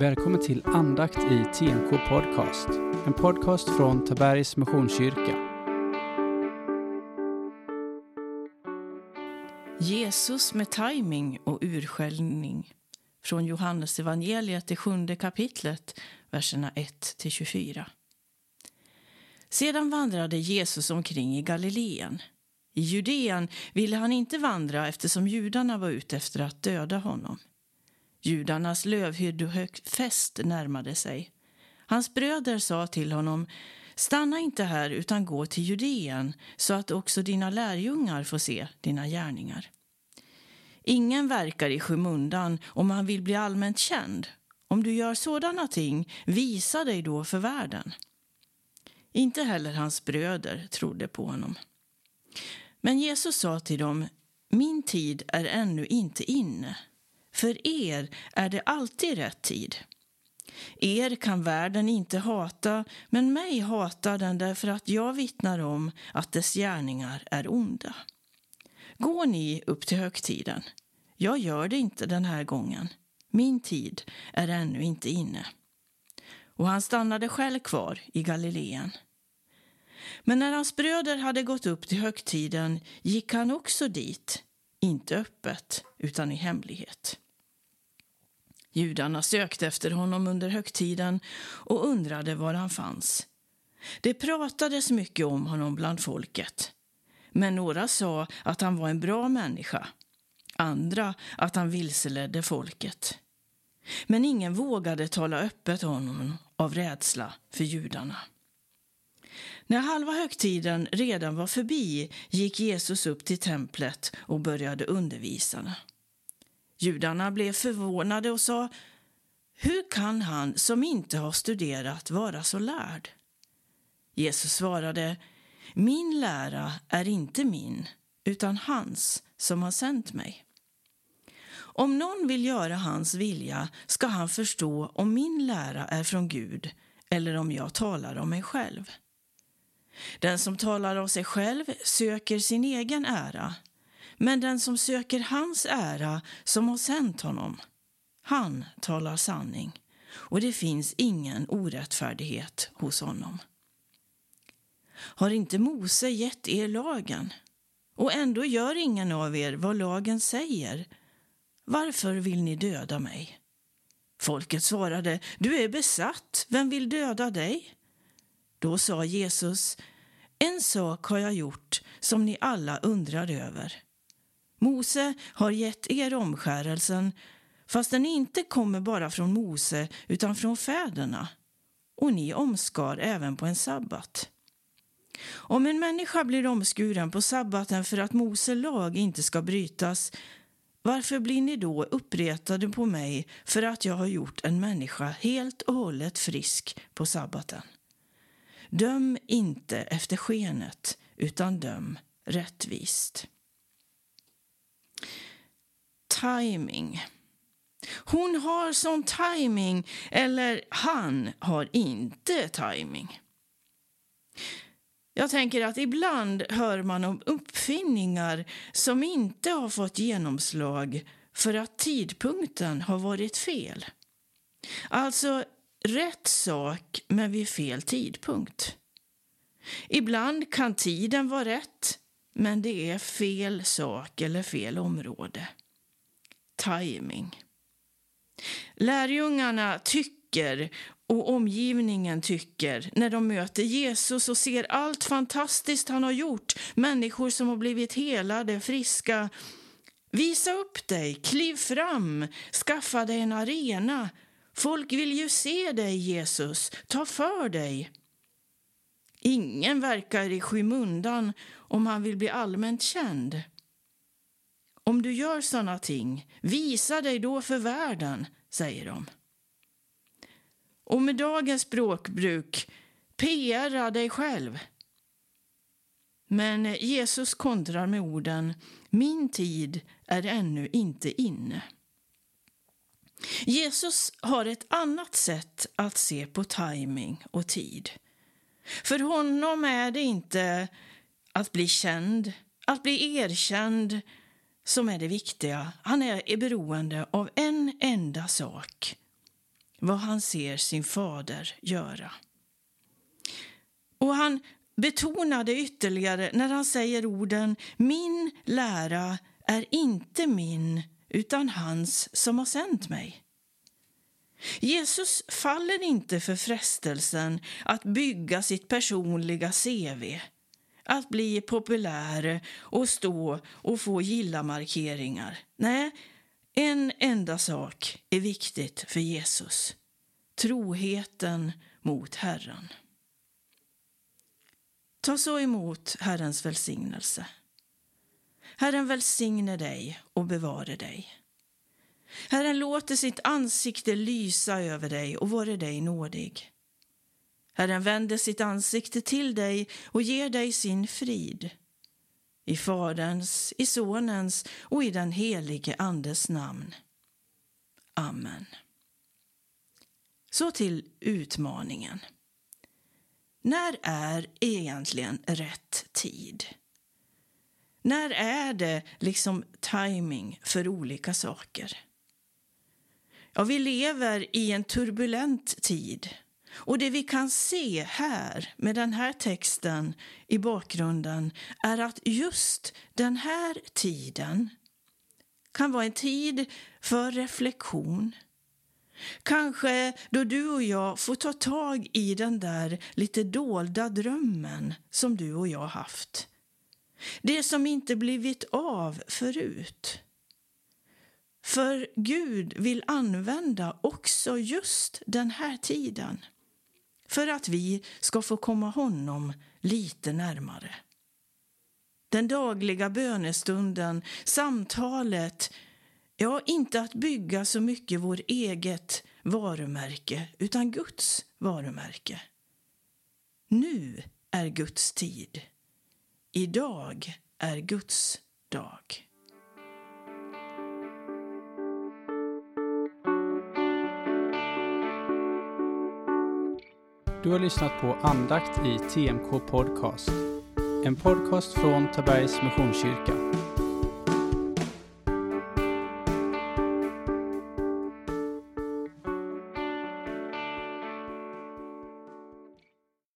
Välkommen till andakt i TNK Podcast. En podcast från Tabergs Missionskyrka. Jesus med timing och urskällning. Från Johannes evangeliet det sjunde kapitlet, verserna 1-24. Sedan vandrade Jesus omkring i Galileen. I Judeen ville han inte vandra eftersom judarna var ute efter att döda honom. Judarnas lövhyddohögfest närmade sig. Hans bröder sa till honom Stanna inte här utan gå till Judeen så att också dina lärjungar får se dina gärningar. Ingen verkar i skymundan om han vill bli allmänt känd. Om du gör sådana ting, visa dig då för världen. Inte heller hans bröder trodde på honom. Men Jesus sa till dem, min tid är ännu inte inne. För er är det alltid rätt tid. Er kan världen inte hata, men mig hatar den därför att jag vittnar om att dess gärningar är onda. Går ni upp till högtiden. Jag gör det inte den här gången. Min tid är ännu inte inne. Och han stannade själv kvar i Galileen. Men när hans bröder hade gått upp till högtiden gick han också dit, inte öppet utan i hemlighet. Judarna sökte efter honom under högtiden och undrade var han fanns. Det pratades mycket om honom bland folket. Men några sa att han var en bra människa, andra att han vilseledde folket. Men ingen vågade tala öppet om honom av rädsla för judarna. När halva högtiden redan var förbi gick Jesus upp till templet och började undervisa. Judarna blev förvånade och sa Hur kan han som inte har studerat vara så lärd? Jesus svarade Min lära är inte min, utan hans som har sänt mig. Om någon vill göra hans vilja ska han förstå om min lära är från Gud eller om jag talar om mig själv. Den som talar om sig själv söker sin egen ära men den som söker hans ära som har sänt honom, han talar sanning och det finns ingen orättfärdighet hos honom. Har inte Mose gett er lagen? Och ändå gör ingen av er vad lagen säger. Varför vill ni döda mig? Folket svarade, du är besatt, vem vill döda dig? Då sa Jesus, en sak har jag gjort som ni alla undrar över. Mose har gett er omskärelsen fast den inte kommer bara från Mose utan från fäderna. Och ni omskar även på en sabbat. Om en människa blir omskuren på sabbaten för att Mose lag inte ska brytas varför blir ni då uppretade på mig för att jag har gjort en människa helt och hållet frisk på sabbaten? Döm inte efter skenet, utan döm rättvist timing. Hon har sån timing, eller han har inte timing. Jag tänker att ibland hör man om uppfinningar som inte har fått genomslag för att tidpunkten har varit fel. Alltså rätt sak men vid fel tidpunkt. Ibland kan tiden vara rätt men det är fel sak eller fel område timing. Lärjungarna tycker och omgivningen tycker när de möter Jesus och ser allt fantastiskt han har gjort. Människor som har blivit helade, friska. Visa upp dig, kliv fram, skaffa dig en arena. Folk vill ju se dig, Jesus. Ta för dig. Ingen verkar i skymundan om han vill bli allmänt känd. Om du gör sådana ting, visa dig då för världen, säger de. Och med dagens språkbruk, PRa dig själv. Men Jesus kontrar med orden Min tid är ännu inte inne. Jesus har ett annat sätt att se på timing och tid. För honom är det inte att bli känd, att bli erkänd som är det viktiga. Han är beroende av en enda sak. vad han ser sin fader göra. Och han betonade ytterligare när han säger orden Min lära är inte min, utan hans som har sänt mig. Jesus faller inte för frestelsen att bygga sitt personliga CV att bli populär och stå och få gilla-markeringar. Nej, en enda sak är viktigt för Jesus. Troheten mot Herren. Ta så emot Herrens välsignelse. Herren välsigne dig och bevare dig. Herren låter sitt ansikte lysa över dig och vare dig nådig. Herren vänder sitt ansikte till dig och ger dig sin frid. I Faderns, i Sonens och i den helige Andes namn. Amen. Så till utmaningen. När är egentligen rätt tid? När är det liksom timing för olika saker? Ja, vi lever i en turbulent tid och det vi kan se här med den här texten i bakgrunden är att just den här tiden kan vara en tid för reflektion. Kanske då du och jag får ta tag i den där lite dolda drömmen som du och jag haft. Det som inte blivit av förut. För Gud vill använda också just den här tiden för att vi ska få komma honom lite närmare. Den dagliga bönestunden, samtalet, ja, inte att bygga så mycket vår eget varumärke, utan Guds varumärke. Nu är Guds tid. Idag är Guds dag. Du har lyssnat på andakt i TMK Podcast. En podcast från Tabergs Missionskyrka.